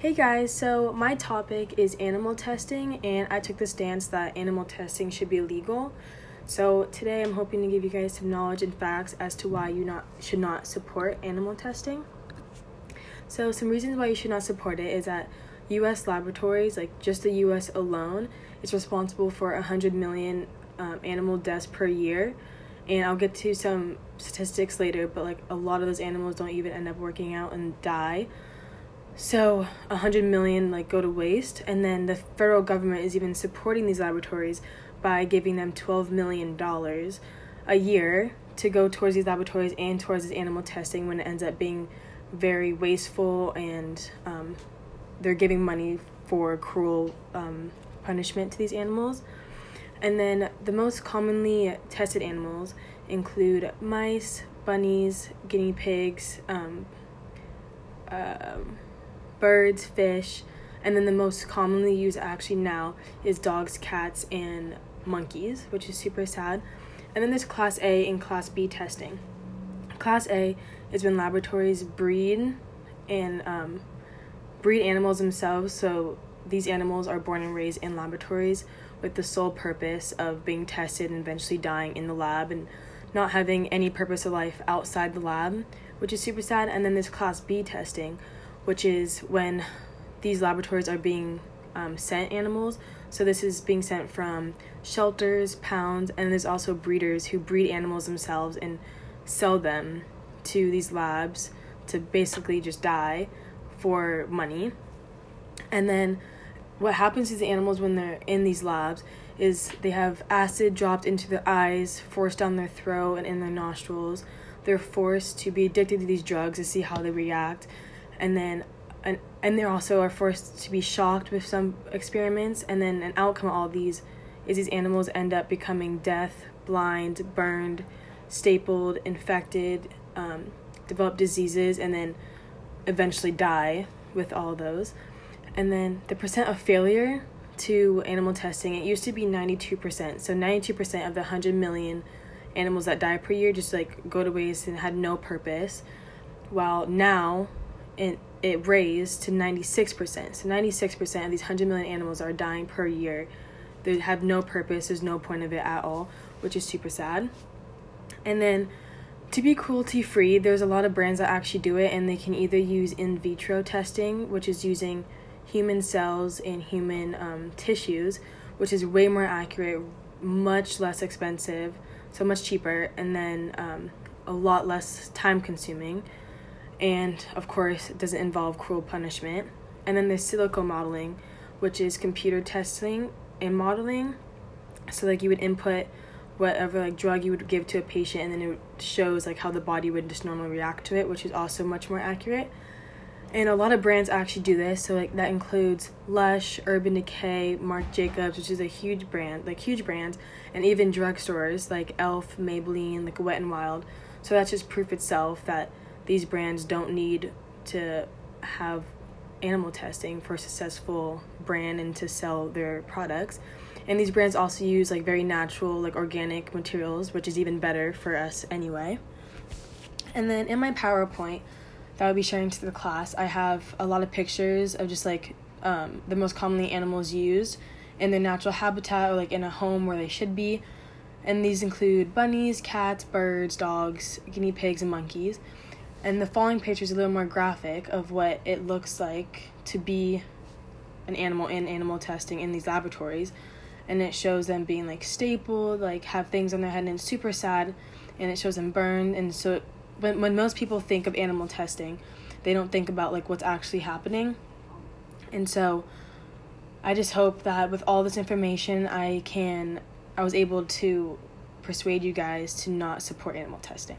Hey guys, so my topic is animal testing, and I took the stance that animal testing should be illegal. So today I'm hoping to give you guys some knowledge and facts as to why you not should not support animal testing. So some reasons why you should not support it is that U.S. laboratories, like just the U.S. alone, is responsible for 100 million um, animal deaths per year. And I'll get to some statistics later, but like a lot of those animals don't even end up working out and die. So 100 million like go to waste, and then the federal government is even supporting these laboratories by giving them 12 million dollars a year to go towards these laboratories and towards this animal testing when it ends up being very wasteful and um, they're giving money for cruel um, punishment to these animals. And then the most commonly tested animals include mice, bunnies, guinea pigs, um, uh, birds, fish, and then the most commonly used actually now is dogs, cats, and monkeys, which is super sad. And then there's Class A and Class B testing. Class A is when laboratories breed and um, breed animals themselves. So these animals are born and raised in laboratories with the sole purpose of being tested and eventually dying in the lab and not having any purpose of life outside the lab, which is super sad. And then there's Class B testing, which is when these laboratories are being um, sent animals. So this is being sent from shelters, pounds, and there's also breeders who breed animals themselves and sell them to these labs to basically just die for money. And then what happens to the animals when they're in these labs is they have acid dropped into their eyes, forced down their throat and in their nostrils. They're forced to be addicted to these drugs to see how they react. And then and and they also are forced to be shocked with some experiments and then an outcome of all these is these animals end up becoming deaf, blind, burned, stapled, infected, um, develop diseases, and then eventually die with all those. And then the percent of failure to animal testing, it used to be 92%. So 92% of the 100 million animals that die per year just like go to waste and had no purpose. While now it, it raised to 96%. So 96% of these 100 million animals are dying per year. They have no purpose, there's no point of it at all, which is super sad. And then to be cruelty free, there's a lot of brands that actually do it, and they can either use in vitro testing, which is using human cells and human um, tissues, which is way more accurate, much less expensive, so much cheaper, and then um, a lot less time consuming. And of course, it doesn't involve cruel punishment. And then there's silico modeling, which is computer testing and modeling. So, like, you would input whatever like drug you would give to a patient and then it shows like how the body would just normally react to it which is also much more accurate and a lot of brands actually do this so like that includes lush urban decay marc jacobs which is a huge brand like huge brands and even drugstores like elf maybelline like wet and wild so that's just proof itself that these brands don't need to have animal testing for a successful brand and to sell their products. And these brands also use like very natural like organic materials which is even better for us anyway. And then in my powerpoint that i'll be sharing to the class i have a lot of pictures of just like um, the most commonly animals used in their natural habitat or like in a home where they should be. And these include bunnies cats birds dogs guinea pigs and monkeys and the following picture is a little more graphic of what it looks like to be an animal in animal testing in these laboratories and it shows them being like stapled, like have things on their head, and super sad, and it shows them burned. And so, when when most people think of animal testing, they don't think about like what's actually happening. And so, I just hope that with all this information, I can, I was able to persuade you guys to not support animal testing.